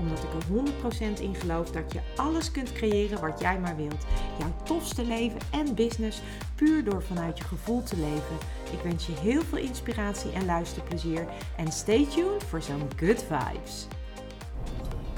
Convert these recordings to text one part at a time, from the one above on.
Omdat ik er 100% in geloof dat je alles kunt creëren wat jij maar wilt. Jouw tofste leven en business puur door vanuit je gevoel te leven. Ik wens je heel veel inspiratie en luisterplezier. En stay tuned voor zo'n good vibes.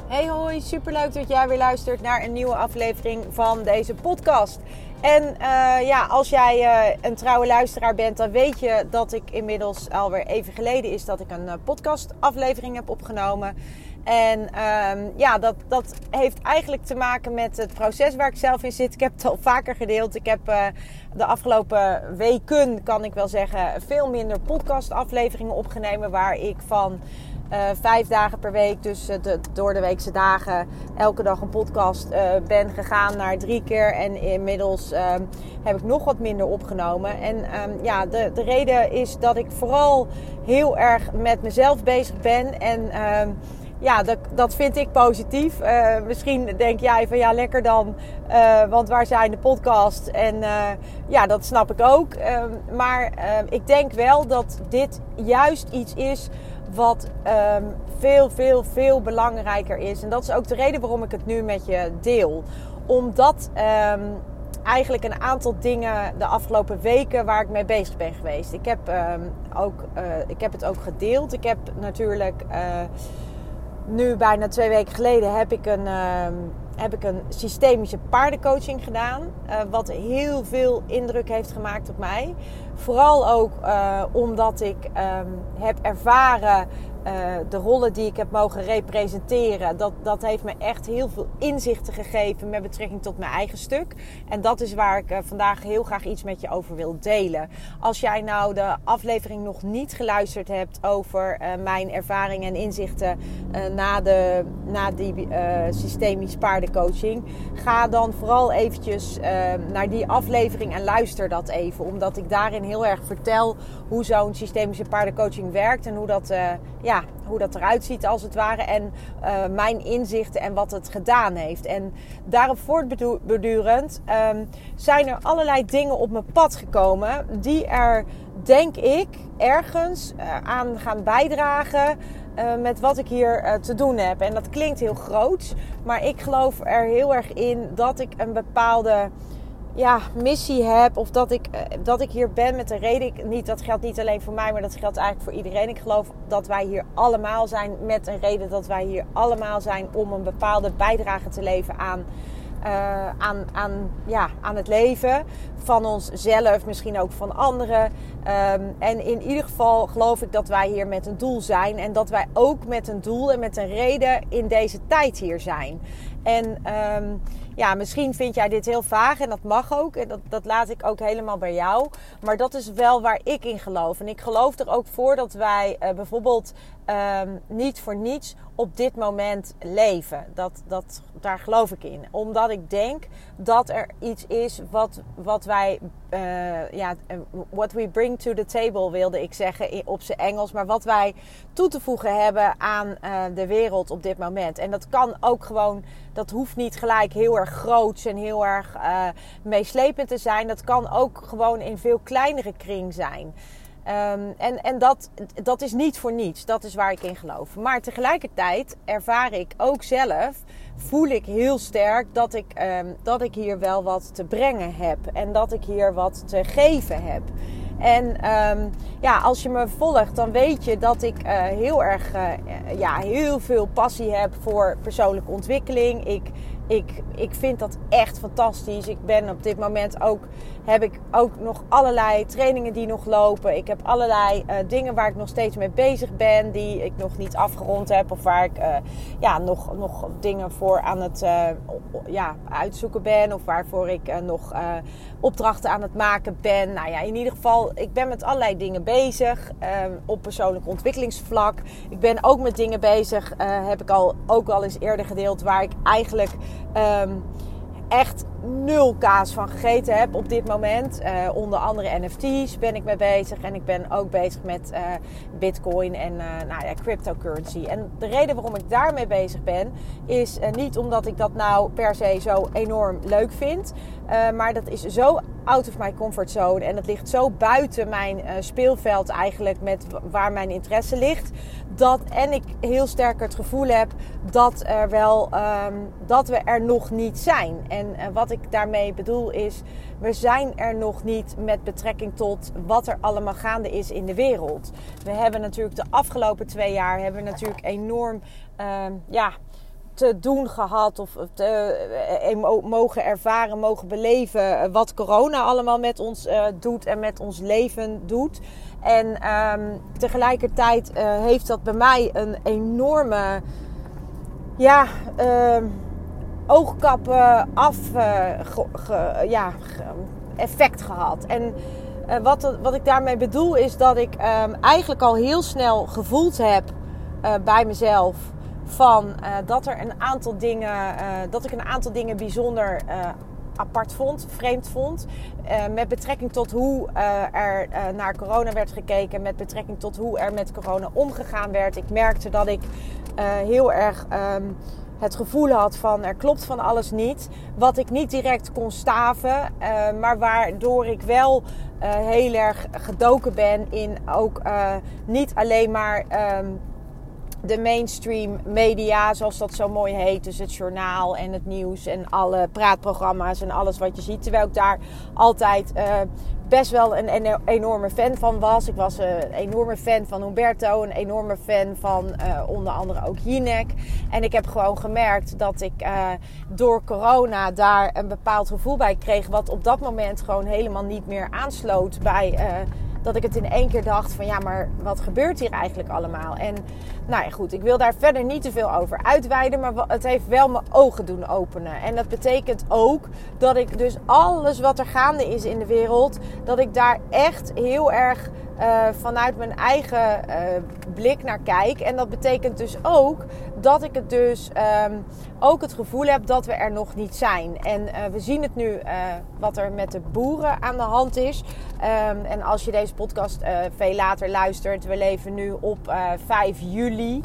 Hey hoi, superleuk dat jij weer luistert naar een nieuwe aflevering van deze podcast. En uh, ja, als jij uh, een trouwe luisteraar bent, dan weet je dat ik inmiddels alweer even geleden is dat ik een uh, podcastaflevering heb opgenomen. En um, ja, dat, dat heeft eigenlijk te maken met het proces waar ik zelf in zit. Ik heb het al vaker gedeeld. Ik heb de afgelopen weken, kan ik wel zeggen, veel minder podcastafleveringen opgenomen waar ik van uh, vijf dagen per week, dus uh, de, door de weekse dagen, elke dag een podcast uh, ben gegaan naar drie keer. En inmiddels ehm, heb ik nog wat minder opgenomen. En um, ja, de, de reden is dat ik vooral heel erg met mezelf bezig ben. En um, ja, dat, dat vind ik positief. misschien denk jij van ja, lekker dan, want waar zijn de podcasts? En ja, dat snap ik ook. maar ik denk wel dat dit juist iets is wat um, veel, veel, veel belangrijker is. En dat is ook de reden waarom ik het nu met je deel. Omdat um, eigenlijk een aantal dingen de afgelopen weken waar ik mee bezig ben geweest. Ik heb, um, ook, uh, ik heb het ook gedeeld. Ik heb natuurlijk uh, nu bijna twee weken geleden heb ik een, heb ik een systemische paardencoaching gedaan. Uh, wat heel veel indruk heeft gemaakt op mij. Vooral ook uh, omdat ik um, heb ervaren uh, de rollen die ik heb mogen representeren, dat, dat heeft me echt heel veel inzichten gegeven met betrekking tot mijn eigen stuk. En dat is waar ik uh, vandaag heel graag iets met je over wil delen. Als jij nou de aflevering nog niet geluisterd hebt over uh, mijn ervaringen en inzichten na, de, na die systemisch paardencoaching, ga dan vooral eventjes naar die aflevering en luister dat even. Omdat ik daarin heel erg vertel hoe zo'n systemische paardencoaching werkt en hoe dat ja, hoe dat eruit ziet als het ware. En uh, mijn inzichten en wat het gedaan heeft. En daarop voortbedurend um, zijn er allerlei dingen op mijn pad gekomen. Die er, denk ik, ergens uh, aan gaan bijdragen. Uh, met wat ik hier te doen heb. En dat klinkt heel groot. Maar ik geloof er heel erg in dat ik een bepaalde ja, missie heb. Of dat ik, eh, dat ik hier ben met een reden. Ik, niet, dat geldt niet alleen voor mij, maar dat geldt eigenlijk voor iedereen. Ik geloof dat wij hier allemaal zijn met een reden. Dat wij hier allemaal zijn om een bepaalde bijdrage te leveren aan, uh, aan, aan, ja, aan het leven. Van onszelf, misschien ook van anderen. Um, en in ieder geval geloof ik dat wij hier met een doel zijn. En dat wij ook met een doel en met een reden in deze tijd hier zijn. En um, ja, misschien vind jij dit heel vaag en dat mag ook. En dat, dat laat ik ook helemaal bij jou. Maar dat is wel waar ik in geloof. En ik geloof er ook voor dat wij uh, bijvoorbeeld um, niet voor niets op dit moment leven. Dat, dat, daar geloof ik in. Omdat ik denk dat er iets is wat, wat wij, uh, ja, what we bring to the table wilde ik zeggen op zijn Engels. Maar wat wij toe te voegen hebben aan uh, de wereld op dit moment. En dat kan ook gewoon, dat hoeft niet gelijk heel erg groot en heel erg meeslepend te zijn. Dat kan ook gewoon in veel kleinere kring zijn. Um, en en dat, dat is niet voor niets. Dat is waar ik in geloof. Maar tegelijkertijd ervaar ik ook zelf, voel ik heel sterk dat ik, um, dat ik hier wel wat te brengen heb. En dat ik hier wat te geven heb. En um, ja, als je me volgt, dan weet je dat ik uh, heel erg, uh, ja, heel veel passie heb voor persoonlijke ontwikkeling. Ik ik, ik vind dat echt fantastisch. Ik ben op dit moment ook, heb ik ook nog allerlei trainingen die nog lopen. Ik heb allerlei uh, dingen waar ik nog steeds mee bezig ben, die ik nog niet afgerond heb. Of waar ik uh, ja, nog, nog dingen voor aan het uh, ja, uitzoeken ben. Of waarvoor ik nog opdrachten aan het maken ben. Nou ja, in ieder geval, ik ben met allerlei dingen bezig. op persoonlijk ontwikkelingsvlak. Ik ben ook met dingen bezig, heb ik al ook al eens eerder gedeeld, waar ik eigenlijk um, echt nul kaas van gegeten heb op dit moment. Uh, onder andere NFT's ben ik mee bezig. En ik ben ook bezig met uh, Bitcoin en uh, nou ja, cryptocurrency. En de reden waarom ik daarmee bezig ben, is niet omdat ik dat nou per se zo enorm leuk vind. maar dat is zo out of my comfort zone. En dat ligt zo buiten mijn speelveld eigenlijk met waar mijn interesse ligt. Dat, en ik heel sterk het gevoel heb dat, er wel, um, dat we er nog niet zijn. En wat ik daarmee bedoel is, we zijn er nog niet met betrekking tot wat er allemaal gaande is in de wereld. We hebben natuurlijk de afgelopen twee jaar hebben natuurlijk enorm uh, ja, te doen gehad of te, uh, mogen ervaren, mogen beleven wat corona allemaal met ons doet en met ons leven doet. En um, tegelijkertijd heeft dat bij mij een enorme ja, uh, oogkappen af uh, ja, effect gehad. En uh, wat, wat ik daarmee bedoel is dat ik um, eigenlijk al heel snel gevoeld heb uh, bij mezelf van dat er een aantal dingen, dat ik een aantal dingen bijzonder apart vond, vreemd vond. Met betrekking tot hoe er naar corona werd gekeken. Met betrekking tot hoe er met corona omgegaan werd. Ik merkte dat ik heel erg um, het gevoel had van er klopt van alles niet. Wat ik niet direct kon staven, uh, maar waardoor ik wel uh, heel erg gedoken ben in ook uh, niet alleen maar um, de mainstream media, zoals dat zo mooi heet. Dus het journaal en het nieuws en alle praatprogramma's en alles wat je ziet. Terwijl ik daar altijd best wel een enorme fan van was. Ik was een enorme fan van Humberto, een enorme fan van uh, onder andere ook Jinek. En ik heb gewoon gemerkt dat ik uh, door corona daar een bepaald gevoel bij kreeg, wat op dat moment gewoon helemaal niet meer aansloot bij. Dat ik het in één keer dacht van ja, maar wat gebeurt hier eigenlijk allemaal? En nou ja, goed, ik wil daar verder niet te veel over uitweiden, maar het heeft wel mijn ogen doen openen. En dat betekent ook dat ik dus alles wat er gaande is in de wereld, dat ik daar echt heel erg uh, vanuit mijn eigen uh, blik naar kijk. En dat betekent dus ook dat ik het dus um, ook het gevoel heb dat we er nog niet zijn. En uh, we zien het nu wat er met de boeren aan de hand is. Um, en als je deze podcast veel later luistert, we leven nu op 5 juli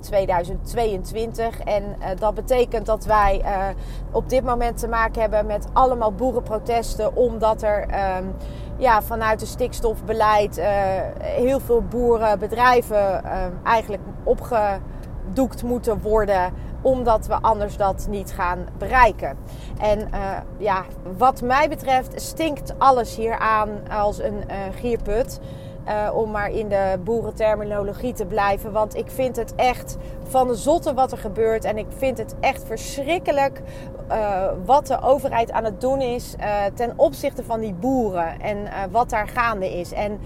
2022. En dat betekent dat wij op dit moment te maken hebben met allemaal boerenprotesten, omdat er um, ja, vanuit het stikstofbeleid uh, heel veel boeren, bedrijven uh, eigenlijk opgedoekt moeten worden. Omdat we anders dat niet gaan bereiken. En uh, ja, wat mij betreft stinkt alles hier aan als een gierput. Uh, om maar in de boerenterminologie te blijven. Want ik vind het echt van de zotte wat er gebeurt. En ik vind het echt verschrikkelijk uh, wat de overheid aan het doen is uh, ten opzichte van die boeren. En wat daar gaande is. En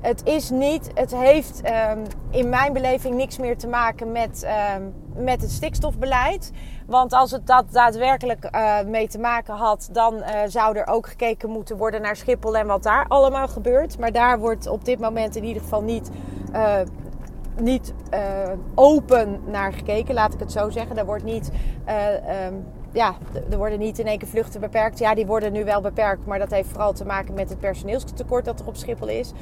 het is niet, het heeft um, in mijn beleving niks meer te maken met, um, met het stikstofbeleid. Want als het dat daadwerkelijk mee te maken had, dan zou er ook gekeken moeten worden naar Schiphol en wat daar allemaal gebeurt. Maar daar wordt op dit moment in ieder geval niet, niet open naar gekeken, laat ik het zo zeggen. Daar wordt niet. Um, ja, er worden niet in één keer vluchten beperkt. Ja, die worden nu wel beperkt, maar dat heeft vooral te maken met het personeelstekort dat er op Schiphol is.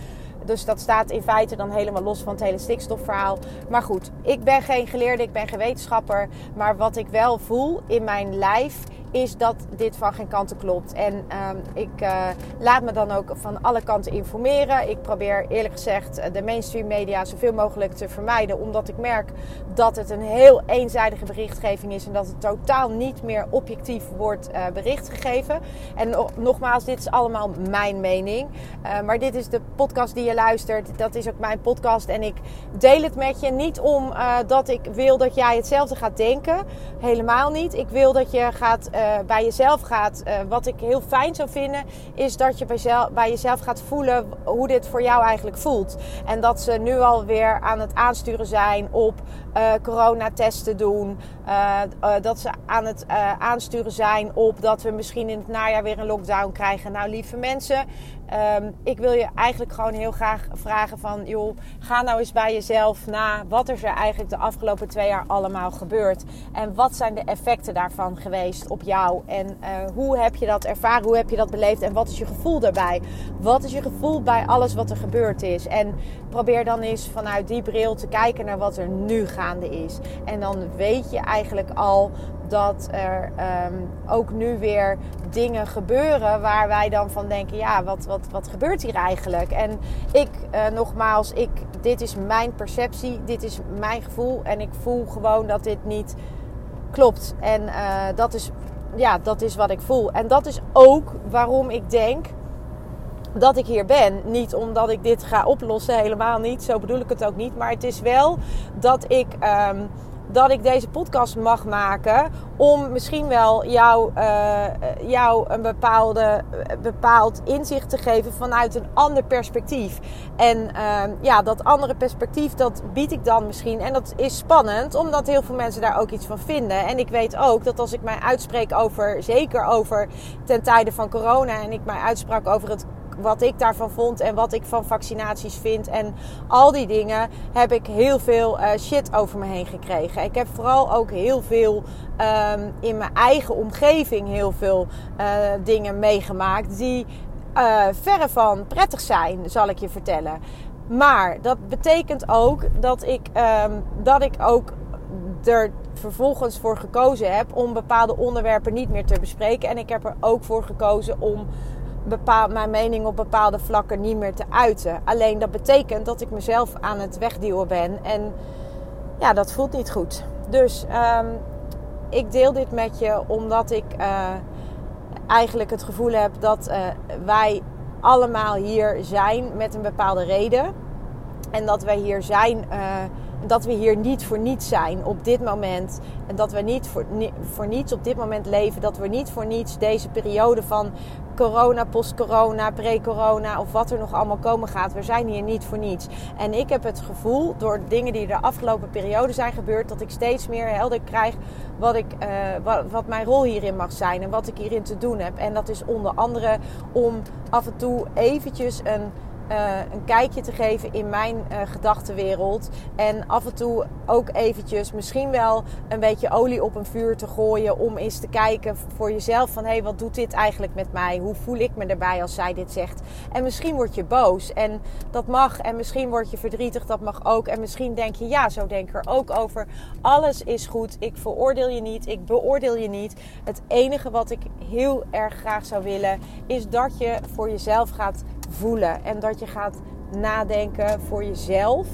Dus dat staat in feite dan helemaal los van het hele stikstofverhaal. Maar goed, ik ben geen geleerde, ik ben geen wetenschapper. Maar wat ik wel voel in mijn lijf is dat dit van geen kanten klopt. En um, ik uh, laat me dan ook van alle kanten informeren. Ik probeer eerlijk gezegd de mainstream media zoveel mogelijk te vermijden. Omdat ik merk dat het een heel eenzijdige berichtgeving is. En dat het totaal niet meer objectief wordt uh, bericht gegeven. En nogmaals, dit is allemaal mijn mening. Maar dit is de podcast die je luistert. Dat is ook mijn podcast. En ik deel het met je niet om dat ik wil dat jij hetzelfde gaat denken. Helemaal niet. Ik wil dat je gaat uh, bij jezelf gaat. Uh, wat ik heel fijn zou vinden, is dat je bij, zelf, bij, jezelf gaat voelen hoe dit voor jou eigenlijk voelt. En dat ze nu alweer aan het aansturen zijn op uh, coronatesten doen. Uh, uh, dat ze aan het aansturen zijn op dat we misschien in het najaar weer een lockdown krijgen. Nou, lieve mensen, um, ik wil je eigenlijk gewoon heel graag vragen van... joh, ga nou eens bij jezelf na. Wat is er eigenlijk de afgelopen twee jaar allemaal gebeurd? En wat zijn de effecten daarvan geweest op jou? En hoe heb je dat ervaren? Hoe heb je dat beleefd? En wat is je gevoel daarbij? Wat is je gevoel bij alles wat er gebeurd is? En probeer dan eens vanuit die bril te kijken naar wat er nu gaande is. En dan weet je eigenlijk al dat er um, ook nu weer dingen gebeuren waar wij dan van denken: ja, wat, wat, wat gebeurt hier eigenlijk? En ik, uh, nogmaals, ik, dit is mijn perceptie, dit is mijn gevoel. En ik voel gewoon dat dit niet klopt. En uh, dat, is, ja, dat is wat ik voel. En dat is ook waarom ik denk dat ik hier ben. Niet omdat ik dit ga oplossen, helemaal niet. Zo bedoel ik het ook niet. Maar het is wel dat ik. Um, dat ik deze podcast mag maken om misschien wel jou, uh, jou een bepaalde, bepaald inzicht te geven vanuit een ander perspectief. En uh, ja, dat andere perspectief, dat bied ik dan misschien. En dat is spannend, omdat heel veel mensen daar ook iets van vinden. En ik weet ook dat als ik mij uitspreek over, zeker over ten tijde van corona, en ik mij uitsprak over het wat ik daarvan vond en wat ik van vaccinaties vind en al die dingen, heb ik heel veel uh, shit over me heen gekregen. Ik heb vooral ook heel veel um, in mijn eigen omgeving heel veel uh, dingen meegemaakt die uh, verre van prettig zijn, zal ik je vertellen. Maar dat betekent ook dat ik, um, dat ik ook er vervolgens voor gekozen heb om bepaalde onderwerpen niet meer te bespreken. En ik heb er ook voor gekozen om bepaal, mijn mening op bepaalde vlakken niet meer te uiten. Alleen dat betekent dat ik mezelf aan het wegduwen ben. En ja, dat voelt niet goed. Dus um, ik deel dit met je omdat ik uh, eigenlijk het gevoel heb dat uh, wij allemaal hier zijn met een bepaalde reden. En dat wij hier zijn. Uh, dat we hier niet voor niets zijn op dit moment. En dat we niet voor, voor niets op dit moment leven. Dat we niet voor niets deze periode van corona, post-corona, pre-corona of wat er nog allemaal komen gaat. We zijn hier niet voor niets. En ik heb het gevoel, door dingen die de afgelopen periode zijn gebeurd, dat ik steeds meer helder krijg wat, ik, wat, wat mijn rol hierin mag zijn en wat ik hierin te doen heb. En dat is onder andere om af en toe eventjes een uh, een kijkje te geven in mijn uh, gedachtenwereld. En af en toe ook eventjes misschien wel een beetje olie op een vuur te gooien. Om eens te kijken voor jezelf van hé, hey, wat doet dit eigenlijk met mij? Hoe voel ik me erbij als zij dit zegt? En misschien word je boos en dat mag. En misschien word je verdrietig, dat mag ook. En misschien denk je ja, zo denk ik er ook over. Alles is goed. Ik veroordeel je niet. Ik beoordeel je niet. Het enige wat ik heel erg graag zou willen is dat je voor jezelf gaat voelen. En dat je gaat nadenken voor jezelf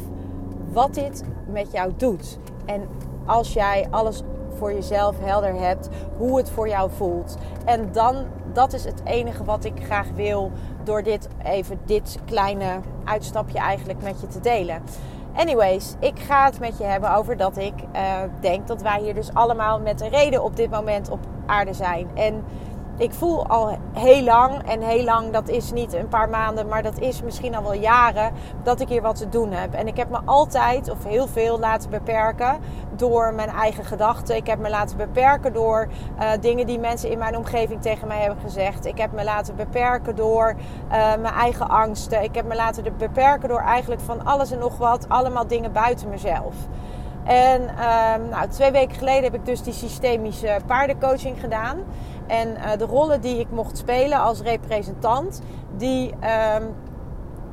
wat dit met jou doet. En als jij alles voor jezelf helder hebt, hoe het voor jou voelt. En dan, dat is het enige wat ik graag wil door dit even dit kleine uitstapje eigenlijk met je te delen. Anyways, ik ga het met je hebben over dat ik uh, denk dat wij hier dus allemaal met een reden op dit moment op aarde zijn. En ik voel al heel lang, en heel lang dat is niet een paar maanden, maar dat is misschien al wel jaren, dat ik hier wat te doen heb. En ik heb me altijd, of heel veel, laten beperken door mijn eigen gedachten. Ik heb me laten beperken door uh, dingen die mensen in mijn omgeving tegen mij hebben gezegd. Ik heb me laten beperken door uh, mijn eigen angsten. Ik heb me laten beperken door eigenlijk van alles en nog wat, allemaal dingen buiten mezelf. En uh, nou, twee weken geleden heb ik dus die systemische paardencoaching gedaan. En uh, de rollen die ik mocht spelen als representant, die um,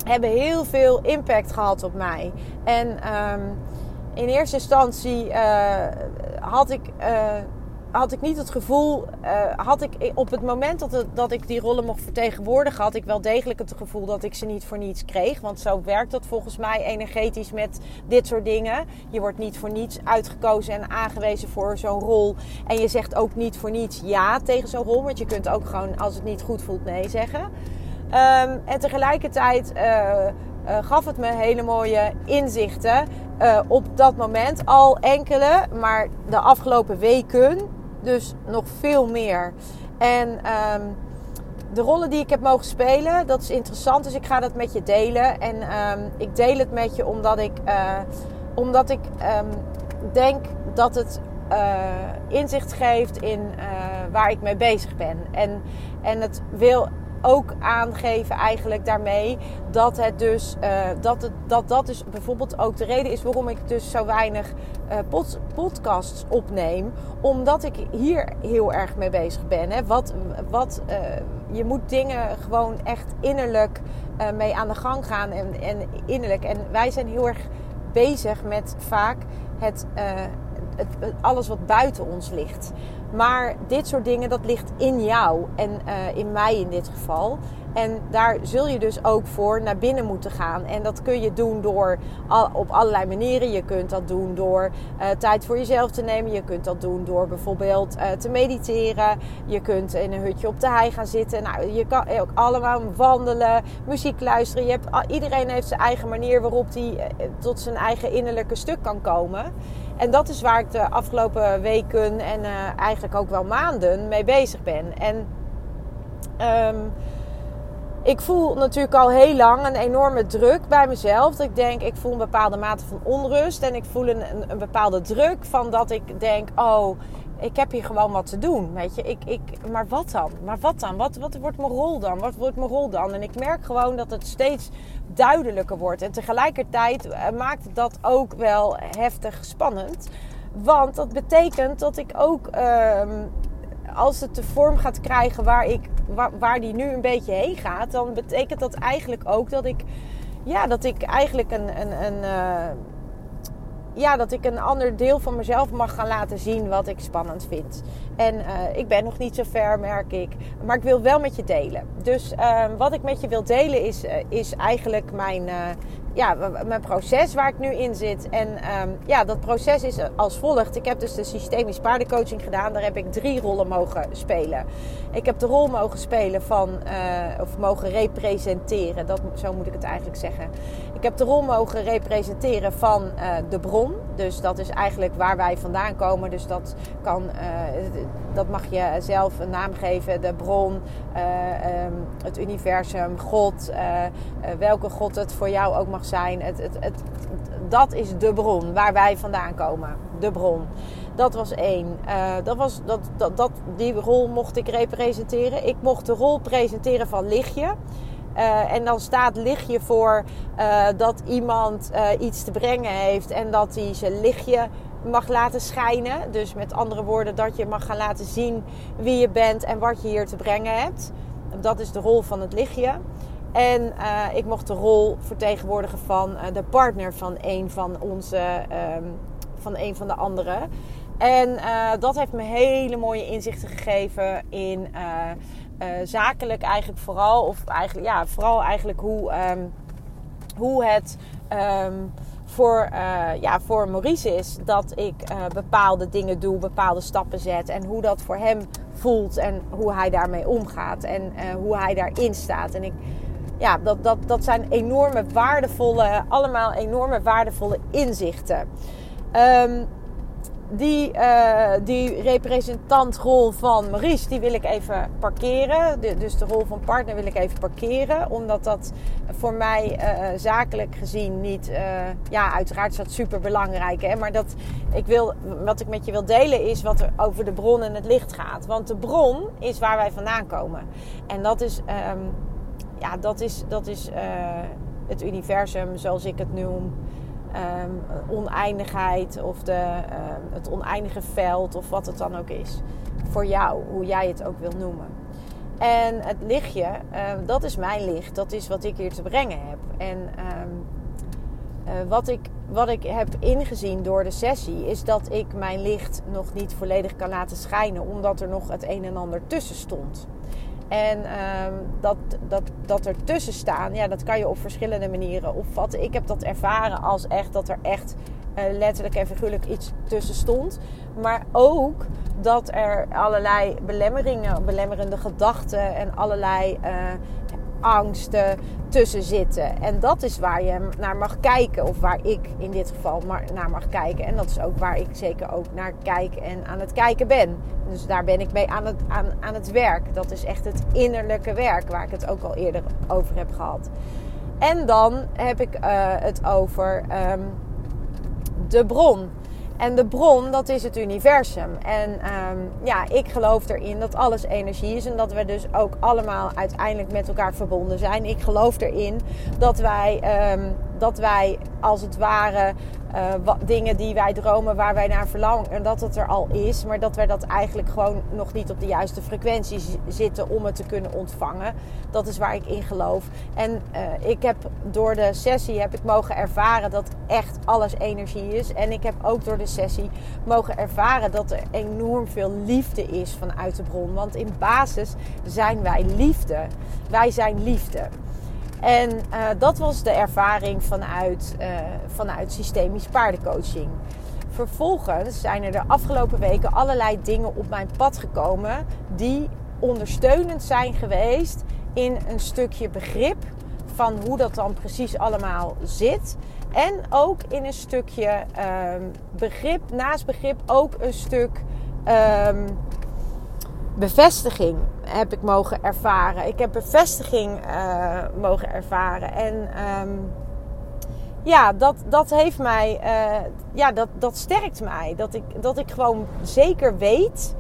hebben heel veel impact gehad op mij. En um, in eerste instantie uh, had ik. Had ik niet het gevoel, uh, had ik op het moment dat, dat ik die rollen mocht vertegenwoordigen, had ik wel degelijk het gevoel dat ik ze niet voor niets kreeg. Want zo werkt dat volgens mij energetisch met dit soort dingen. Je wordt niet voor niets uitgekozen en aangewezen voor zo'n rol. En je zegt ook niet voor niets ja tegen zo'n rol, want je kunt ook gewoon als het niet goed voelt nee zeggen. Um, en tegelijkertijd uh, gaf het me hele mooie inzichten. Op dat moment al enkele, maar de afgelopen weken dus nog veel meer. En um, de rollen die ik heb mogen spelen, dat is interessant. Dus ik ga dat met je delen. En um, ik deel het met je omdat ik, uh, omdat ik um, denk dat het inzicht geeft in waar ik mee bezig ben. En, en het wil ook aangeven eigenlijk daarmee dat het dus uh, dat, het, dat dat dus bijvoorbeeld ook de reden is waarom ik dus zo weinig uh, podcasts opneem. Omdat ik hier heel erg mee bezig ben hè. wat, wat uh, je moet dingen gewoon echt innerlijk mee aan de gang gaan en, en innerlijk. En wij zijn heel erg bezig met vaak het, het alles wat buiten ons ligt maar dit soort dingen, dat ligt in jou en uh, in mij in dit geval. En daar zul je dus ook voor naar binnen moeten gaan. En dat kun je doen door op allerlei manieren. Je kunt dat doen door uh, tijd voor jezelf te nemen. Je kunt dat doen door bijvoorbeeld uh, te mediteren. Je kunt in een hutje op de hei gaan zitten. Nou, je kan ook allemaal wandelen, muziek luisteren. Je hebt, iedereen heeft zijn eigen manier waarop hij tot zijn eigen innerlijke stuk kan komen. En dat is waar ik de afgelopen weken en uh, eigenlijk ook wel maanden mee bezig ben. En um, ik voel natuurlijk al heel lang een enorme druk bij mezelf. Dat ik denk, ik voel een bepaalde mate van onrust. En ik voel een, een, een bepaalde druk van dat ik denk, oh, ik heb hier gewoon wat te doen. Weet je, ik, ik, maar wat dan? Maar wat dan? Wat, wat wordt mijn rol dan? Wat wordt mijn rol dan? En ik merk gewoon dat het steeds duidelijker wordt. En tegelijkertijd eh, maakt dat ook wel heftig spannend. Want dat betekent dat ik ook, ehm, als het de vorm gaat krijgen waar, ik, waar, waar die nu een beetje heen gaat, dan betekent dat eigenlijk ook dat ik, ja, dat ik eigenlijk een. een, een uh, ja, dat ik een ander deel van mezelf mag gaan laten zien wat ik spannend vind. En uh, ik ben nog niet zo ver, merk ik. Maar ik wil wel met je delen. Dus uh, wat ik met je wil delen is, uh, is eigenlijk mijn, uh, ja, mijn proces waar ik nu in zit. En um, ja, dat proces is als volgt. Ik heb dus de systemisch paardencoaching gedaan. Daar heb ik drie rollen mogen spelen. Ik heb de rol mogen spelen van, of mogen representeren. Dat, zo moet ik het eigenlijk zeggen. Ik heb de rol mogen representeren van de bron. Dus dat is eigenlijk waar wij vandaan komen. Dus dat kan dat mag je zelf een naam geven. De bron, uh, um, het universum, God, welke God het voor jou ook mag zijn. Het, het, het, dat is de bron waar wij vandaan komen. De bron. Dat was één. dat was, dat, dat, dat, die rol mocht ik representeren. Ik mocht de rol presenteren van lichtje. Uh, en dan staat lichtje voor uh, dat iemand uh, iets te brengen heeft en dat hij zijn lichtje mag laten schijnen. Dus met andere woorden, dat je mag gaan laten zien wie je bent en wat je hier te brengen hebt. Dat is de rol van het lichtje. En ik mocht de rol vertegenwoordigen van de partner van een van onze, um, van een van de anderen. En dat heeft me hele mooie inzichten gegeven in zakelijk eigenlijk vooral, of eigenlijk ja, vooral eigenlijk hoe, um, hoe het um, voor, uh, ja, voor Maurice is dat ik uh, bepaalde dingen doe, bepaalde stappen zet. En hoe dat voor hem voelt en hoe hij daarmee omgaat en hoe hij daarin staat. En ik, ja, dat, dat, dat zijn enorme waardevolle, allemaal enorme waardevolle inzichten. Um, die, uh, die representantrol van Maurice, die wil ik even parkeren. Dus de rol van partner wil ik even parkeren. Omdat dat voor mij uh, zakelijk gezien niet... Uh, ja, uiteraard is dat super belangrijk. Hè? Maar dat, ik wil, wat ik met je wil delen is wat er over de bron en het licht gaat. Want de bron is waar wij vandaan komen. En dat is, um, ja, dat is, dat is het universum zoals ik het noem um, oneindigheid of de, um, het oneindige veld of wat het dan ook is. Voor jou, hoe jij het ook wil noemen. En het lichtje, um, dat is mijn licht. Dat is wat ik hier te brengen heb. En uh, wat, ik, wat ik heb ingezien door de sessie is dat ik mijn licht nog niet volledig kan laten schijnen, omdat er nog het een en ander tussen stond. En um, dat, dat, dat er tussen staan, ja, dat kan je op verschillende manieren opvatten. Ik heb dat ervaren als echt dat er echt uh, letterlijk en figuurlijk iets tussen stond. Maar ook dat er allerlei belemmeringen, belemmerende gedachten en allerlei uh, angsten tussen zitten. En dat is waar je naar mag kijken. Of waar ik in dit geval naar mag kijken. En dat is ook waar ik zeker ook naar kijk en aan het kijken ben. Dus daar ben ik mee aan het, aan, aan het werk. Dat is echt het innerlijke werk waar ik het ook al eerder over heb gehad. En dan heb ik uh, het over um, de bron. En de bron, dat is het universum. En ehm, ja, ik geloof erin dat alles energie is en dat we dus ook allemaal uiteindelijk met elkaar verbonden zijn. Ik geloof erin dat wij, ehm, dat wij als het ware uh, wat, dingen die wij dromen, waar wij naar verlangen, en dat het er al is, maar dat wij dat eigenlijk gewoon nog niet op de juiste frequentie zitten om het te kunnen ontvangen. Dat is waar ik in geloof. En uh, ik heb door de sessie heb ik mogen ervaren dat echt alles energie is. En ik heb ook door de sessie mogen ervaren dat er enorm veel liefde is vanuit de bron. Want in basis zijn wij liefde. Wij zijn liefde. En uh, dat was de ervaring vanuit, uh, vanuit systemisch paardencoaching. Vervolgens zijn er de afgelopen weken allerlei dingen op mijn pad gekomen die ondersteunend zijn geweest in een stukje begrip van hoe dat dan precies allemaal zit. En ook in een stukje um, begrip, naast begrip ook een stuk um, bevestiging heb ik mogen ervaren. Ik heb bevestiging uh, mogen ervaren. En um, ja, dat, dat heeft mij, uh, ja, dat, dat sterkt mij. Dat ik, dat ik gewoon zeker weet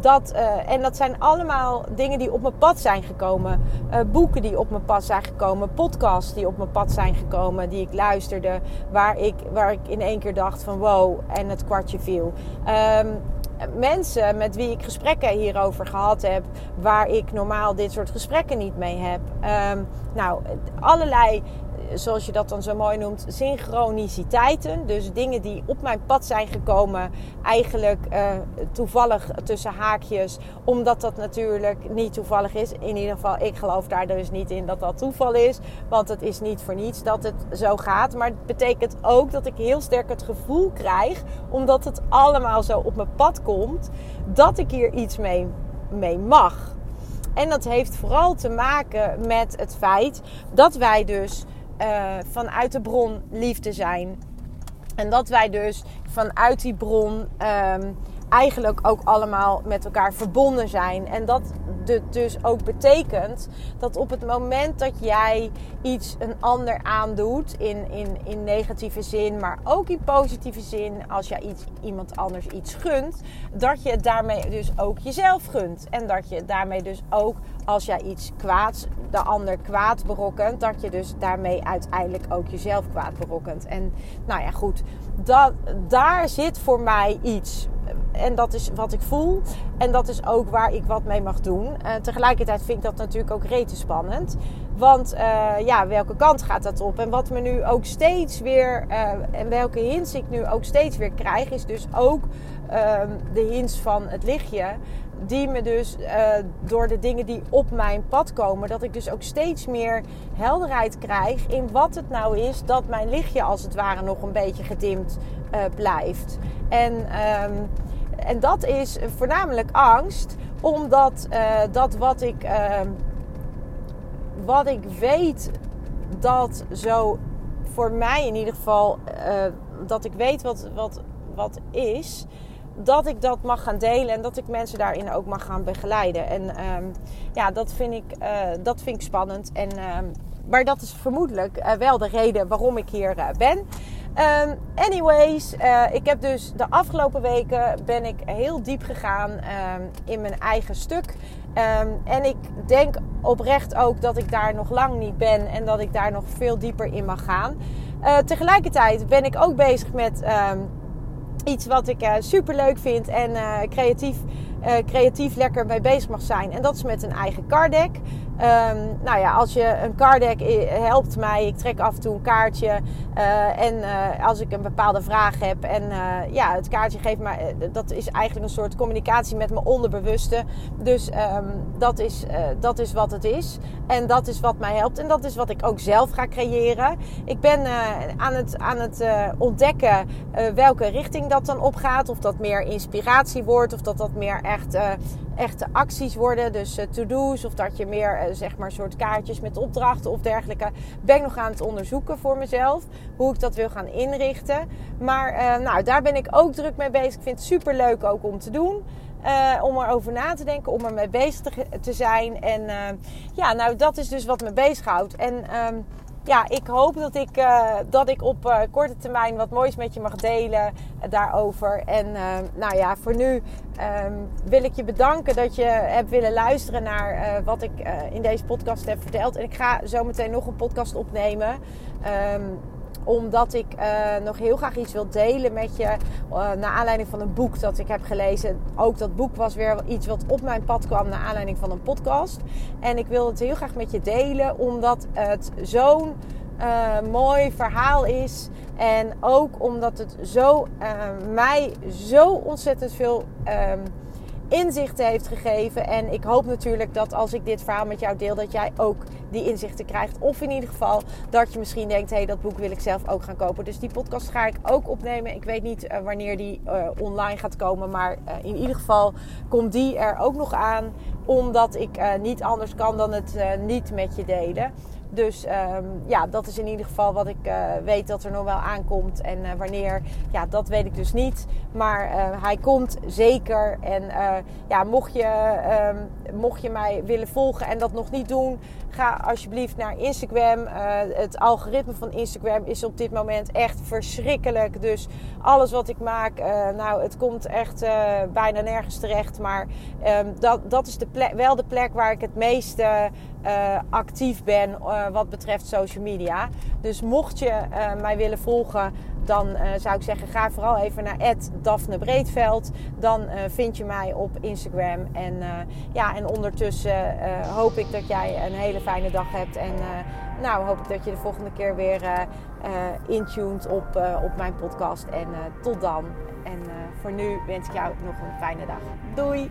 dat, uh, en dat zijn allemaal dingen die op mijn pad zijn gekomen. Boeken die op mijn pad zijn gekomen. Podcasts die op mijn pad zijn gekomen. Die ik luisterde. Waar ik, waar ik in één keer dacht van wow. En het kwartje viel. Um, mensen met wie ik gesprekken hierover gehad heb, waar ik normaal dit soort gesprekken niet mee heb. Um, nou, allerlei zoals je dat dan zo mooi noemt, synchroniciteiten. Dus dingen die op mijn pad zijn gekomen, eigenlijk uh, toevallig tussen haakjes, omdat dat natuurlijk niet toevallig is. In ieder geval, ik geloof daar dus niet in dat dat toeval is, want het is niet voor niets dat het zo gaat. Maar het betekent ook dat ik heel sterk het gevoel krijg, omdat het allemaal zo op mijn pad komt, dat ik hier iets mee, mee mag. En dat heeft vooral te maken met het feit dat wij dus uh, vanuit de bron liefde zijn. En dat wij dus vanuit die bron um, eigenlijk ook allemaal met elkaar verbonden zijn. En dat dus ook betekent dat op het moment dat jij iets een ander aandoet, in, in, in negatieve zin, maar ook in positieve zin, als jij iets, iemand anders iets gunt, dat je daarmee dus ook jezelf gunt. En dat je daarmee dus ook, als jij iets kwaads, de ander kwaad berokkent, dat je dus daarmee uiteindelijk ook jezelf kwaad berokkent. En nou ja, goed, dat, daar zit voor mij iets en dat is wat ik voel. En dat is ook waar ik wat mee mag doen. Uh, tegelijkertijd vind ik dat natuurlijk ook rete spannend. Want uh, ja, welke kant gaat dat op? En wat me nu ook steeds weer, uh, en welke hints ik nu ook steeds weer krijg, is dus ook ehm, de hints van het lichtje. Die me dus door de dingen die op mijn pad komen, dat ik dus ook steeds meer helderheid krijg in wat het nou is dat mijn lichtje als het ware nog een beetje gedimd blijft. En um, en dat is voornamelijk angst, omdat uh, dat wat ik, uh, wat ik weet dat zo voor mij in ieder geval, uh, dat ik weet wat, wat, wat is, dat ik dat mag gaan delen en dat ik mensen daarin ook mag gaan begeleiden. En um, ja, dat vind ik, dat vind ik spannend. En, maar dat is vermoedelijk wel de reden waarom ik hier ben. Um, anyways, uh, ik heb dus de afgelopen weken ben ik heel diep gegaan um, in mijn eigen stuk. Um, en ik denk oprecht ook dat ik daar nog lang niet ben en dat ik daar nog veel dieper in mag gaan. Uh, tegelijkertijd ben ik ook bezig met iets wat ik uh, super leuk vind en creatief, creatief lekker mee bezig mag zijn. En dat is met een eigen card deck. Um, nou ja, als je een card deck helpt mij. Ik trek af en toe een kaartje. Uh, en uh, als ik een bepaalde vraag heb. En uh, ja, het kaartje geeft mij. Dat is eigenlijk een soort communicatie met mijn onderbewuste. Dus um, dat, is, dat is wat het is. En dat is wat mij helpt. En dat is wat ik ook zelf ga creëren. Ik ben aan het, aan het ontdekken welke richting dat dan opgaat. Of dat meer inspiratie wordt. Of dat dat meer echt echte acties worden. Dus uh, to-do's of dat je meer uh, zeg maar soort kaartjes met opdrachten of dergelijke. Ben ik nog aan het onderzoeken voor mezelf. Hoe ik dat wil gaan inrichten. Maar uh, nou, daar ben ik ook druk mee bezig. Ik vind het super leuk ook om te doen. Uh, om erover na te denken, om ermee bezig te, zijn. En ja, nou, dat is dus wat me bezighoudt. En um, ja, ik hoop dat ik, uh, dat ik op uh, korte termijn wat moois met je mag delen uh, daarover. En nou ja, voor nu um, wil ik je bedanken dat je hebt willen luisteren naar wat ik in deze podcast heb verteld. En ik ga zo meteen nog een podcast opnemen. Um, omdat ik uh, nog heel graag iets wil delen met je. Uh, naar aanleiding van een boek dat ik heb gelezen. Ook dat boek was weer iets wat op mijn pad kwam. Naar aanleiding van een podcast. En ik wil het heel graag met je delen. Omdat het zo'n uh, mooi verhaal is. En ook omdat het zo mij zo ontzettend veel. Inzichten heeft gegeven. En ik hoop natuurlijk dat als ik dit verhaal met jou deel, dat jij ook die inzichten krijgt. Of in ieder geval dat je misschien denkt: hé, hey, dat boek wil ik zelf ook gaan kopen. Dus die podcast ga ik ook opnemen. Ik weet niet uh, wanneer die uh, online gaat komen. Maar uh, in ieder geval komt die er ook nog aan. Omdat ik niet anders kan dan het niet met je delen. Dus um, ja, dat is in ieder geval wat ik uh, weet dat er nog wel aankomt. En uh, wanneer, ja, dat weet ik dus niet. Maar uh, hij komt zeker. En ja, mocht je, um, mocht je mij willen volgen en dat nog niet doen, ga alsjeblieft naar Instagram. het algoritme van Instagram is op dit moment echt verschrikkelijk. Dus alles wat ik maak, nou, het komt echt bijna nergens terecht. Maar um, dat, dat is de plek, wel de plek waar ik het meeste uh, actief ben uh, wat betreft social media. Dus mocht je uh, mij willen volgen, dan zou ik zeggen: ga vooral even naar Daphne Breedveld. Dan vind je mij op Instagram. En, ja, en ondertussen hoop ik dat jij een hele fijne dag hebt. En nou hoop ik dat je de volgende keer weer intuned op, op mijn podcast. En tot dan. En voor nu wens ik jou nog een fijne dag. Doei!